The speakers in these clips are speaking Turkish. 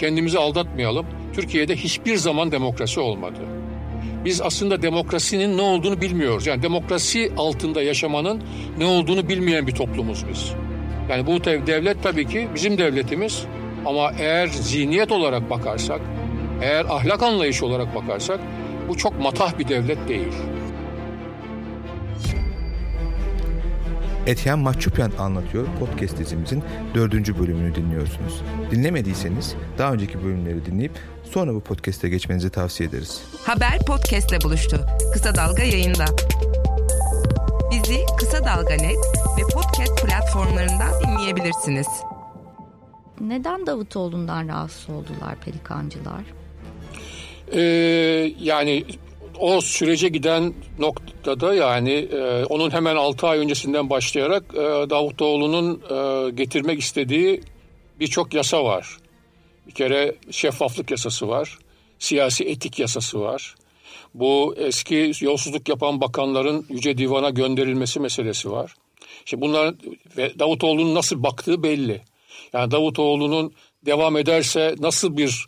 kendimizi aldatmayalım. Türkiye'de hiçbir zaman demokrasi olmadı. Biz aslında demokrasinin ne olduğunu bilmiyoruz. Yani demokrasi altında yaşamanın ne olduğunu bilmeyen bir toplumuz biz. Yani bu devlet tabii ki bizim devletimiz ama eğer zihniyet olarak bakarsak, eğer ahlak anlayışı olarak bakarsak bu çok matah bir devlet değil. Etyen Mahçupyan Anlatıyor podcast dizimizin dördüncü bölümünü dinliyorsunuz. Dinlemediyseniz daha önceki bölümleri dinleyip sonra bu podcast'e geçmenizi tavsiye ederiz. Haber podcast'le buluştu. Kısa Dalga yayında. Bizi Kısa Dalga Net ve podcast platformlarından dinleyebilirsiniz. Neden Davutoğlu'ndan rahatsız oldular pelikancılar? Ee, yani o sürece giden noktada yani e, onun hemen 6 ay öncesinden başlayarak e, Davutoğlu'nun e, getirmek istediği birçok yasa var. Bir kere şeffaflık yasası var, siyasi etik yasası var. Bu eski yolsuzluk yapan bakanların Yüce Divan'a gönderilmesi meselesi var. İşte bunlar ve Davutoğlu'nun nasıl baktığı belli. Yani Davutoğlu'nun devam ederse nasıl bir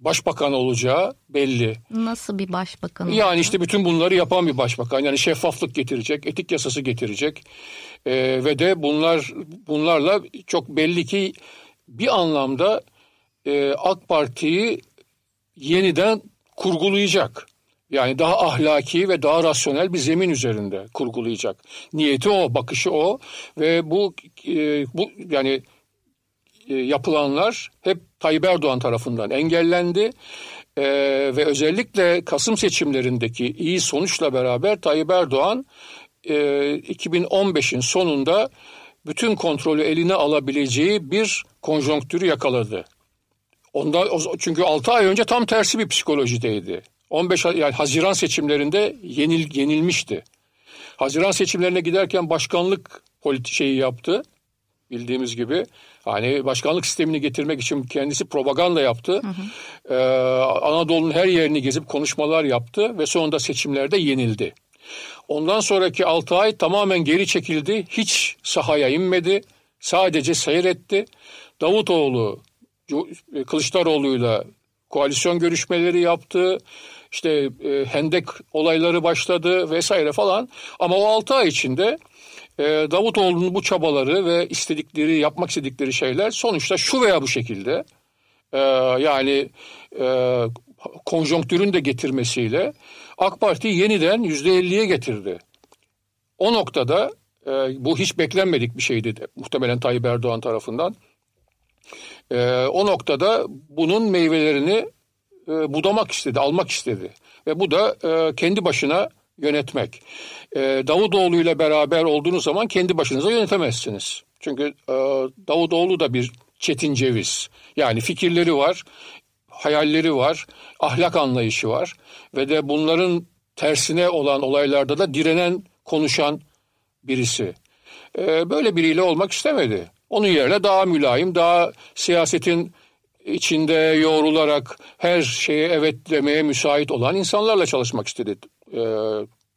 başbakan olacağı belli. Nasıl bir başbakan? Yani olacak? işte bütün bunları yapan bir başbakan. Yani şeffaflık getirecek, etik yasası getirecek. Ee, ve de bunlar bunlarla çok belli ki bir anlamda e, AK Parti'yi yeniden kurgulayacak. Yani daha ahlaki ve daha rasyonel bir zemin üzerinde kurgulayacak. Niyeti o, bakışı o ve bu e, bu yani yapılanlar hep Tayyip Erdoğan tarafından engellendi. Ee, ve özellikle Kasım seçimlerindeki iyi sonuçla beraber Tayyip Erdoğan e, 2015'in sonunda bütün kontrolü eline alabileceği bir konjonktürü yakaladı. Onda çünkü 6 ay önce tam tersi bir psikolojideydi. 15 yani Haziran seçimlerinde yenil yenilmişti. Haziran seçimlerine giderken başkanlık politi şeyi yaptı bildiğimiz gibi. Hani başkanlık sistemini getirmek için kendisi propaganda yaptı. Hı hı. Ee, Anadolu'nun her yerini gezip konuşmalar yaptı ve sonunda seçimlerde yenildi. Ondan sonraki 6 ay tamamen geri çekildi. Hiç sahaya inmedi. Sadece seyretti. Davutoğlu Kılıçdaroğlu'yla koalisyon görüşmeleri yaptı. İşte e, hendek olayları başladı vesaire falan. Ama o 6 ay içinde e, Davutoğlu'nun bu çabaları ve istedikleri, yapmak istedikleri şeyler sonuçta şu veya bu şekilde e, yani e, konjonktürün de getirmesiyle AK Parti yeniden yüzde elliye getirdi. O noktada e, bu hiç beklenmedik bir şeydi de, muhtemelen Tayyip Erdoğan tarafından. E, o noktada bunun meyvelerini e, budamak istedi, almak istedi. Ve bu da kendi başına yönetmek. E, Davutoğlu ile beraber olduğunuz zaman kendi başınıza yönetemezsiniz. Çünkü e, Davutoğlu da bir çetin ceviz. Yani fikirleri var, hayalleri var, ahlak anlayışı var ve de bunların tersine olan olaylarda da direnen, konuşan birisi. E, böyle biriyle olmak istemedi. Onun yerine daha mülayim, daha siyasetin içinde yoğrularak her şeye evet demeye müsait olan insanlarla çalışmak istedi e,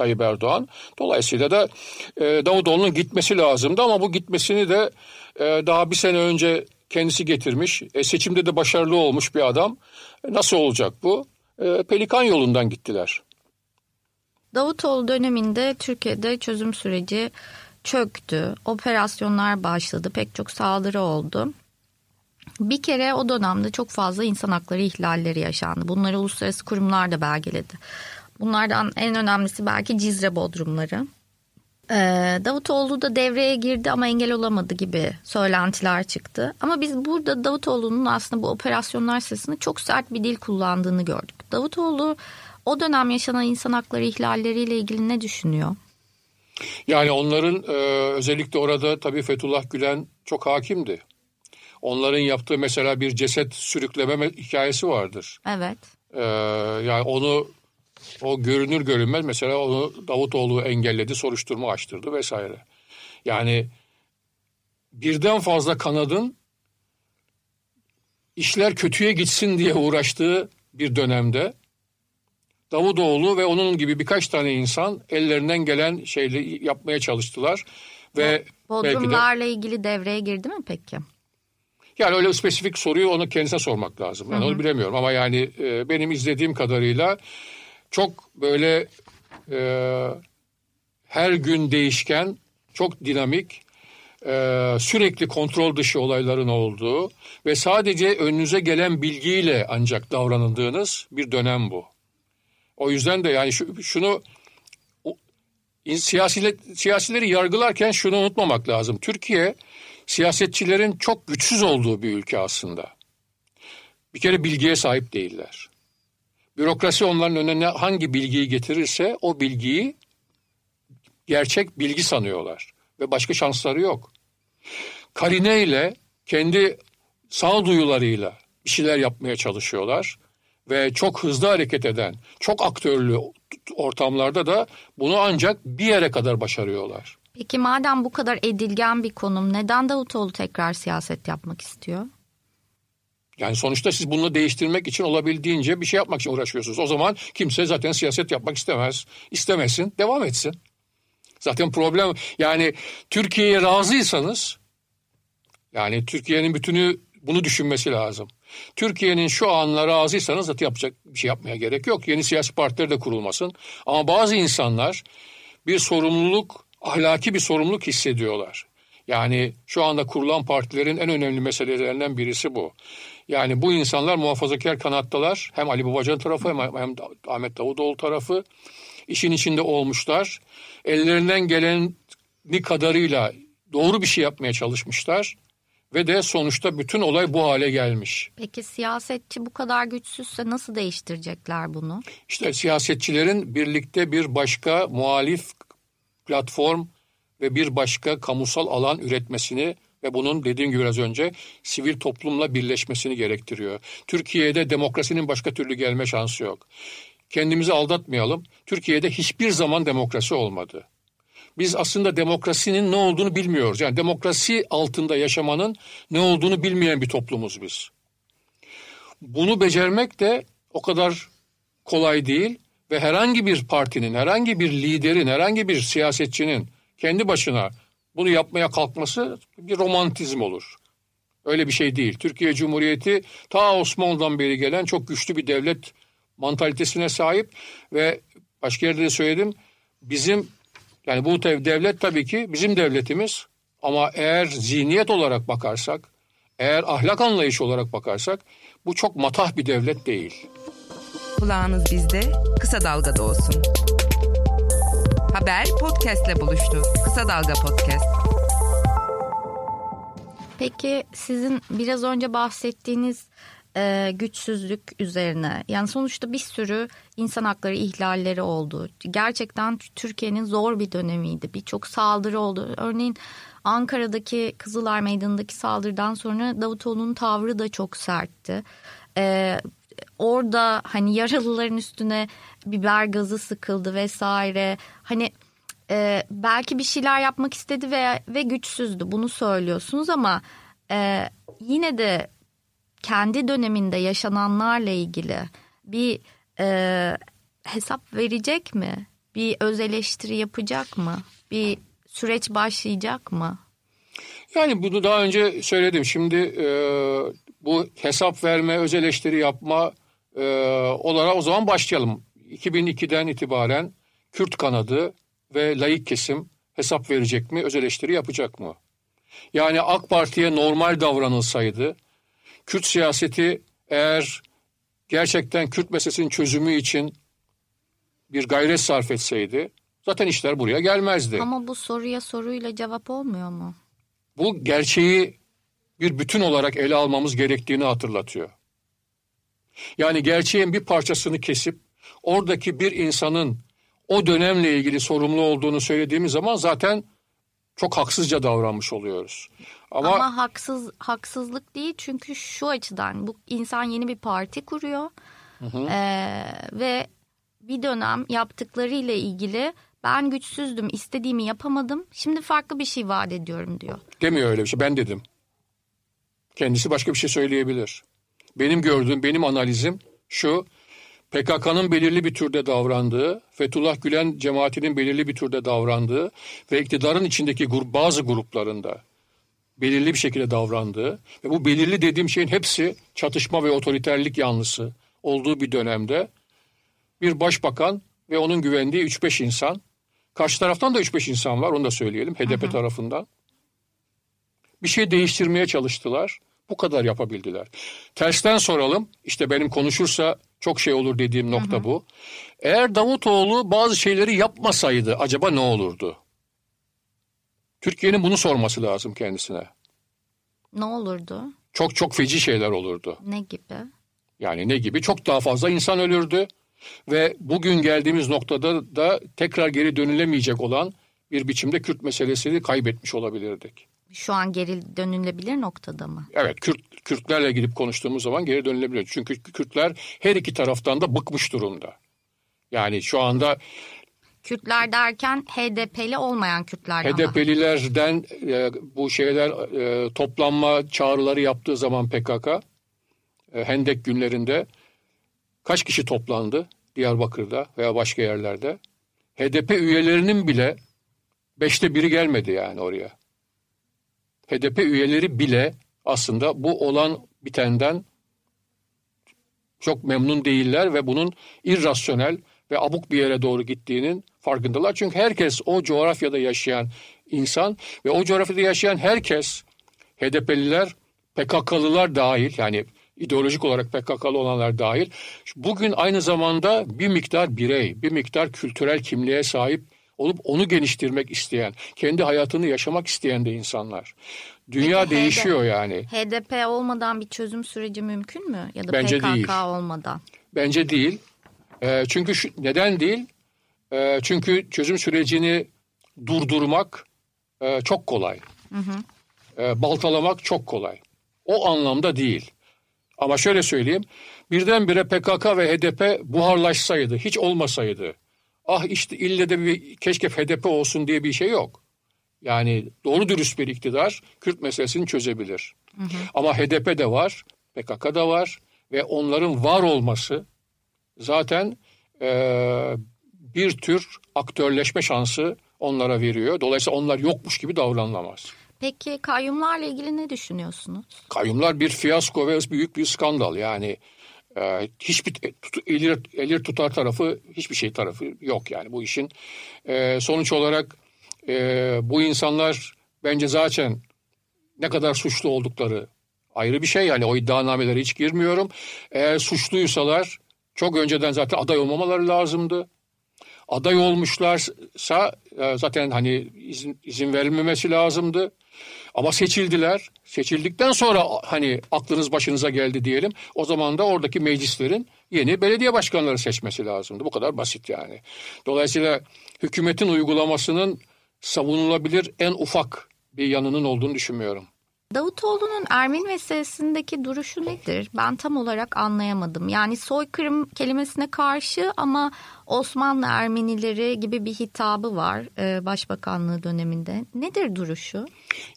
Tayyip Erdoğan. Dolayısıyla da e, Davutoğlu'nun gitmesi lazımdı ama bu gitmesini de e, daha bir sene önce kendisi getirmiş. E, seçimde de başarılı olmuş bir adam. E, nasıl olacak bu? E, Pelikan yolundan gittiler. Davutoğlu döneminde Türkiye'de çözüm süreci çöktü. Operasyonlar başladı. Pek çok saldırı oldu. Bir kere o dönemde çok fazla insan hakları ihlalleri yaşandı. Bunları uluslararası kurumlar da belgeledi. Bunlardan en önemlisi belki Cizre Bodrumları. Ee, Davutoğlu da devreye girdi ama engel olamadı gibi söylentiler çıktı. Ama biz burada Davutoğlu'nun aslında bu operasyonlar sırasında çok sert bir dil kullandığını gördük. Davutoğlu o dönem yaşanan insan hakları ihlalleriyle ilgili ne düşünüyor? Yani onların e, özellikle orada tabii Fethullah Gülen çok hakimdi. Onların yaptığı mesela bir ceset sürükleme hikayesi vardır. Evet. Ee, yani onu o görünür görünmez mesela onu Davutoğlu engelledi, soruşturma açtırdı vesaire. Yani birden fazla kanadın işler kötüye gitsin diye uğraştığı bir dönemde Davutoğlu ve onun gibi birkaç tane insan ellerinden gelen şeyleri yapmaya çalıştılar ve Bodrumlarla de, ilgili devreye girdi mi peki? Yani öyle spesifik soruyu onu kendisine sormak lazım. Yani onu bilemiyorum ama yani e, benim izlediğim kadarıyla çok böyle e, her gün değişken, çok dinamik, e, sürekli kontrol dışı olayların olduğu ve sadece önünüze gelen bilgiyle ancak davranıldığınız bir dönem bu. O yüzden de yani şu, şunu siyasiler, siyasileri yargılarken şunu unutmamak lazım. Türkiye siyasetçilerin çok güçsüz olduğu bir ülke aslında. Bir kere bilgiye sahip değiller. Bürokrasi onların önüne hangi bilgiyi getirirse o bilgiyi gerçek bilgi sanıyorlar ve başka şansları yok. Karine ile kendi sağduyularıyla bir şeyler yapmaya çalışıyorlar ve çok hızlı hareket eden, çok aktörlü ortamlarda da bunu ancak bir yere kadar başarıyorlar. Peki madem bu kadar edilgen bir konum neden Davutoğlu tekrar siyaset yapmak istiyor? Yani sonuçta siz bunu değiştirmek için olabildiğince bir şey yapmak için uğraşıyorsunuz. O zaman kimse zaten siyaset yapmak istemez. İstemesin, devam etsin. Zaten problem yani Türkiye'ye razıysanız yani Türkiye'nin bütünü bunu düşünmesi lazım. Türkiye'nin şu anla razıysanız zaten yapacak bir şey yapmaya gerek yok. Yeni siyasi partiler de kurulmasın. Ama bazı insanlar bir sorumluluk, ahlaki bir sorumluluk hissediyorlar. Yani şu anda kurulan partilerin en önemli meselelerinden birisi bu. Yani bu insanlar muhafazakar kanattalar. Hem Ali Babacan tarafı hem, hem Ahmet Davutoğlu tarafı işin içinde olmuşlar. Ellerinden geleni kadarıyla doğru bir şey yapmaya çalışmışlar. Ve de sonuçta bütün olay bu hale gelmiş. Peki siyasetçi bu kadar güçsüzse nasıl değiştirecekler bunu? İşte siyasetçilerin birlikte bir başka muhalif platform ve bir başka kamusal alan üretmesini ve bunun dediğim gibi biraz önce sivil toplumla birleşmesini gerektiriyor. Türkiye'de demokrasinin başka türlü gelme şansı yok. Kendimizi aldatmayalım. Türkiye'de hiçbir zaman demokrasi olmadı. Biz aslında demokrasinin ne olduğunu bilmiyoruz. Yani demokrasi altında yaşamanın ne olduğunu bilmeyen bir toplumuz biz. Bunu becermek de o kadar kolay değil ve herhangi bir partinin, herhangi bir liderin, herhangi bir siyasetçinin kendi başına bunu yapmaya kalkması bir romantizm olur. Öyle bir şey değil. Türkiye Cumhuriyeti ta Osmanlı'dan beri gelen çok güçlü bir devlet mantalitesine sahip ve başka yerde de söyledim. Bizim yani bu devlet tabii ki bizim devletimiz ama eğer zihniyet olarak bakarsak, eğer ahlak anlayışı olarak bakarsak bu çok matah bir devlet değil. Kulağınız bizde, kısa dalgada olsun. Haber podcastle buluştu. Kısa Dalga Podcast. Peki sizin biraz önce bahsettiğiniz e, güçsüzlük üzerine yani sonuçta bir sürü insan hakları ihlalleri oldu. Gerçekten Türkiye'nin zor bir dönemiydi. Birçok saldırı oldu. Örneğin Ankara'daki Kızılay Meydanı'ndaki saldırıdan sonra Davutoğlu'nun tavrı da çok sertti. Ee, orada hani yaralıların üstüne biber gazı sıkıldı vesaire. Hani e, belki bir şeyler yapmak istedi ve ve güçsüzdü. Bunu söylüyorsunuz ama e, yine de kendi döneminde yaşananlarla ilgili bir e, hesap verecek mi? Bir öz eleştiri yapacak mı? Bir süreç başlayacak mı? Yani bunu daha önce söyledim. Şimdi e, bu hesap verme, öz eleştiri yapma e, olarak o zaman başlayalım. 2002'den itibaren Kürt kanadı ve layık kesim hesap verecek mi, öz eleştiri yapacak mı? Yani AK Parti'ye normal davranılsaydı, Kürt siyaseti eğer gerçekten Kürt meselesinin çözümü için bir gayret sarf etseydi zaten işler buraya gelmezdi. Ama bu soruya soruyla cevap olmuyor mu? Bu gerçeği bir bütün olarak ele almamız gerektiğini hatırlatıyor. Yani gerçeğin bir parçasını kesip oradaki bir insanın o dönemle ilgili sorumlu olduğunu söylediğimiz zaman zaten çok haksızca davranmış oluyoruz. Ama, Ama haksız haksızlık değil çünkü şu açıdan bu insan yeni bir parti kuruyor hı hı. Ee, ve bir dönem yaptıklarıyla ilgili ben güçsüzdüm istediğimi yapamadım şimdi farklı bir şey vaat ediyorum diyor. Demiyor öyle bir şey ben dedim. Kendisi başka bir şey söyleyebilir. Benim gördüğüm benim analizim şu PKK'nın belirli bir türde davrandığı, Fethullah Gülen cemaatinin belirli bir türde davrandığı ve iktidarın içindeki grup, bazı gruplarında belirli bir şekilde davrandığı ve bu belirli dediğim şeyin hepsi çatışma ve otoriterlik yanlısı olduğu bir dönemde bir başbakan ve onun güvendiği 3-5 insan, karşı taraftan da 3-5 insan var onu da söyleyelim HDP hı hı. tarafından. Bir şey değiştirmeye çalıştılar. Bu kadar yapabildiler. Tersten soralım. İşte benim konuşursa çok şey olur dediğim nokta hı hı. bu. Eğer Davutoğlu bazı şeyleri yapmasaydı acaba ne olurdu? Türkiye'nin bunu sorması lazım kendisine. Ne olurdu? Çok çok feci şeyler olurdu. Ne gibi? Yani ne gibi? Çok daha fazla insan ölürdü. Ve bugün geldiğimiz noktada da tekrar geri dönülemeyecek olan bir biçimde Kürt meselesini kaybetmiş olabilirdik. Şu an geri dönülebilir noktada mı? Evet, Kürt Kürtlerle gidip konuştuğumuz zaman geri dönülebilir. Çünkü Kürtler her iki taraftan da bıkmış durumda. Yani şu anda Kürtler derken HDP'li olmayan Kürtler HDP'lilerden e, bu şeyler e, toplanma çağrıları yaptığı zaman PKK e, Hendek günlerinde kaç kişi toplandı Diyarbakır'da veya başka yerlerde? HDP üyelerinin bile beşte biri gelmedi yani oraya. HDP üyeleri bile aslında bu olan bitenden çok memnun değiller ve bunun irrasyonel ve abuk bir yere doğru gittiğinin farkındalar. Çünkü herkes o coğrafyada yaşayan insan ve o coğrafyada yaşayan herkes HDP'liler, PKK'lılar dahil yani ideolojik olarak PKK'lı olanlar dahil bugün aynı zamanda bir miktar birey, bir miktar kültürel kimliğe sahip olup onu geliştirmek isteyen, kendi hayatını yaşamak isteyen de insanlar. Dünya Peki, değişiyor HDP, yani. HDP olmadan bir çözüm süreci mümkün mü? Ya da Bence PKK değil. olmadan? Bence değil. E, çünkü şu, neden değil? E, çünkü çözüm sürecini durdurmak e, çok kolay. Hı hı. E, baltalamak çok kolay. O anlamda değil. Ama şöyle söyleyeyim. Birdenbire PKK ve HDP buharlaşsaydı, hiç olmasaydı. Ah işte ille de bir keşke HDP olsun diye bir şey yok. Yani doğru dürüst bir iktidar Kürt meselesini çözebilir. Hı hı. Ama HDP de var, PKK da var ve onların var olması zaten e, bir tür aktörleşme şansı onlara veriyor. Dolayısıyla onlar yokmuş gibi davranılamaz. Peki kayyumlarla ilgili ne düşünüyorsunuz? Kayyumlar bir fiyasko ve büyük bir skandal. Yani e, hiçbir elir, elir tutar tarafı hiçbir şey tarafı yok yani bu işin. E, sonuç olarak e, bu insanlar bence zaten ne kadar suçlu oldukları ayrı bir şey. Yani o iddianamelere hiç girmiyorum. Eğer suçluysalar çok önceden zaten aday olmamaları lazımdı. Aday olmuşlarsa e, zaten hani izin, izin verilmemesi lazımdı. Ama seçildiler. Seçildikten sonra hani aklınız başınıza geldi diyelim. O zaman da oradaki meclislerin yeni belediye başkanları seçmesi lazımdı. Bu kadar basit yani. Dolayısıyla hükümetin uygulamasının savunulabilir en ufak bir yanının olduğunu düşünmüyorum. Davutoğlu'nun Ermeni meselesindeki duruşu nedir? Ben tam olarak anlayamadım. Yani soykırım kelimesine karşı ama Osmanlı Ermenileri gibi bir hitabı var e, başbakanlığı döneminde. Nedir duruşu?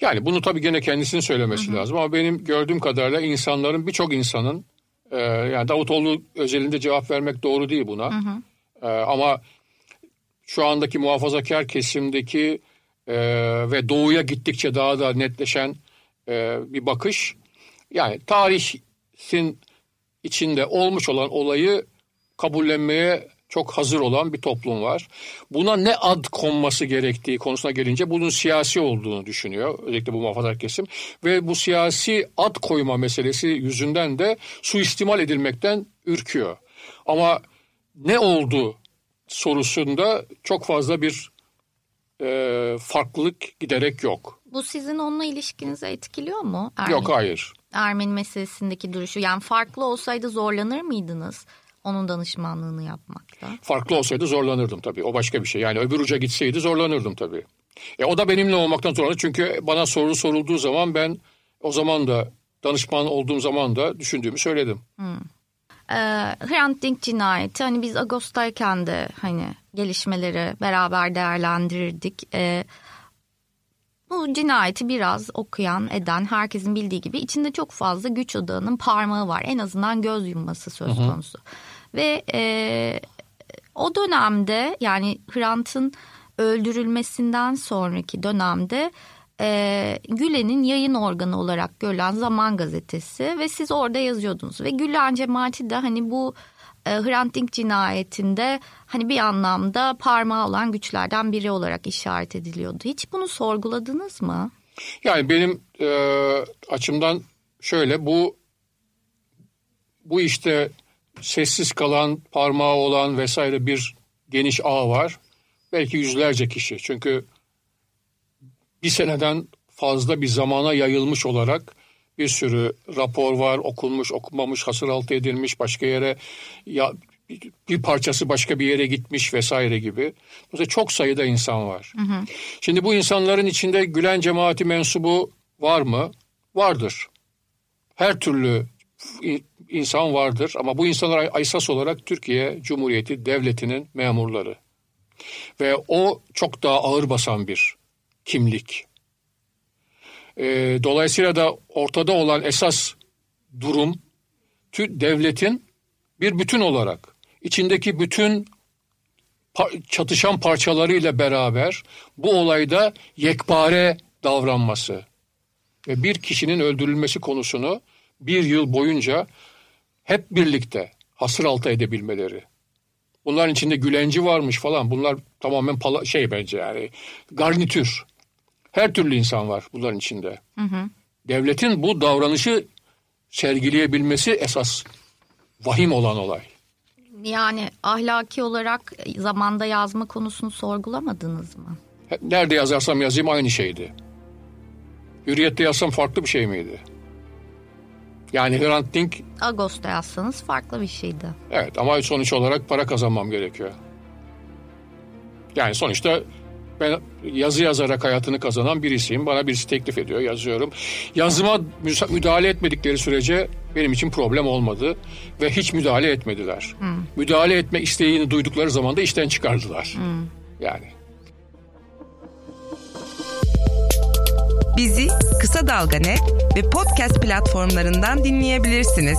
Yani bunu tabii gene kendisinin söylemesi hı hı. lazım ama benim gördüğüm kadarıyla insanların birçok insanın e, yani Davutoğlu özelinde cevap vermek doğru değil buna. Hı hı. E, ama şu andaki muhafazakar kesimdeki ve doğuya gittikçe daha da netleşen e, bir bakış. Yani tarihin içinde olmuş olan olayı kabullenmeye çok hazır olan bir toplum var. Buna ne ad konması gerektiği konusuna gelince bunun siyasi olduğunu düşünüyor. Özellikle bu muhafazakar kesim. Ve bu siyasi ad koyma meselesi yüzünden de suistimal edilmekten ürküyor. Ama ne oldu sorusunda çok fazla bir e, farklılık giderek yok. Bu sizin onunla ilişkinizi etkiliyor mu? Ermeni, yok hayır. Ermeni meselesindeki duruşu yani farklı olsaydı zorlanır mıydınız? Onun danışmanlığını yapmakta. Farklı olsaydı zorlanırdım tabii. O başka bir şey. Yani öbür uca gitseydi zorlanırdım tabii. E, o da benimle olmaktan zorlanır. Çünkü bana soru sorulduğu zaman ben o zaman da danışman olduğum zaman da düşündüğümü söyledim. Hmm. Ee, Hrant Dink cinayeti hani biz Ağustos'tayken de hani gelişmeleri beraber değerlendirirdik. Ee, bu cinayeti biraz okuyan, eden, herkesin bildiği gibi içinde çok fazla güç odağının parmağı var. En azından göz yumması söz konusu. Hı hı. Ve e, o dönemde yani Hrant'ın öldürülmesinden sonraki dönemde e, Gülen'in yayın organı olarak görülen Zaman Gazetesi ve siz orada yazıyordunuz. Ve Gülen cemaati de hani bu e, Hrant Dink cinayetinde hani bir anlamda parmağı olan güçlerden biri olarak işaret ediliyordu. Hiç bunu sorguladınız mı? Yani benim e, açımdan şöyle bu bu işte sessiz kalan, parmağı olan vesaire bir geniş ağ var. Belki yüzlerce kişi. Çünkü bir seneden fazla bir zamana yayılmış olarak bir sürü rapor var, okunmuş, okunmamış, hasır altı edilmiş, başka yere ya bir parçası başka bir yere gitmiş vesaire gibi. Mesela çok sayıda insan var. Hı hı. Şimdi bu insanların içinde Gülen cemaati mensubu var mı? Vardır. Her türlü insan vardır ama bu insanlar esas olarak Türkiye Cumhuriyeti devletinin memurları. Ve o çok daha ağır basan bir kimlik. E, dolayısıyla da ortada olan esas durum devletin bir bütün olarak içindeki bütün çatışan parçalarıyla beraber bu olayda yekpare davranması ve bir kişinin öldürülmesi konusunu bir yıl boyunca hep birlikte hasır altı edebilmeleri. Bunların içinde gülenci varmış falan. Bunlar tamamen pala, şey bence yani garnitür. Her türlü insan var bunların içinde. Hı hı. Devletin bu davranışı sergileyebilmesi esas vahim olan olay. Yani ahlaki olarak zamanda yazma konusunu sorgulamadınız mı? Nerede yazarsam yazayım aynı şeydi. Hürriyette yazsam farklı bir şey miydi? Yani Hrant Dink... Ağustos'ta yazsanız farklı bir şeydi. Evet ama sonuç olarak para kazanmam gerekiyor. Yani sonuçta ben yazı yazarak hayatını kazanan birisiyim. Bana birisi teklif ediyor, yazıyorum. Yazıma müdahale etmedikleri sürece benim için problem olmadı. Ve hiç müdahale etmediler. Hmm. Müdahale etme isteğini duydukları zaman da işten çıkardılar. Hmm. Yani. Bizi Kısa Dalga Net ve podcast platformlarından dinleyebilirsiniz.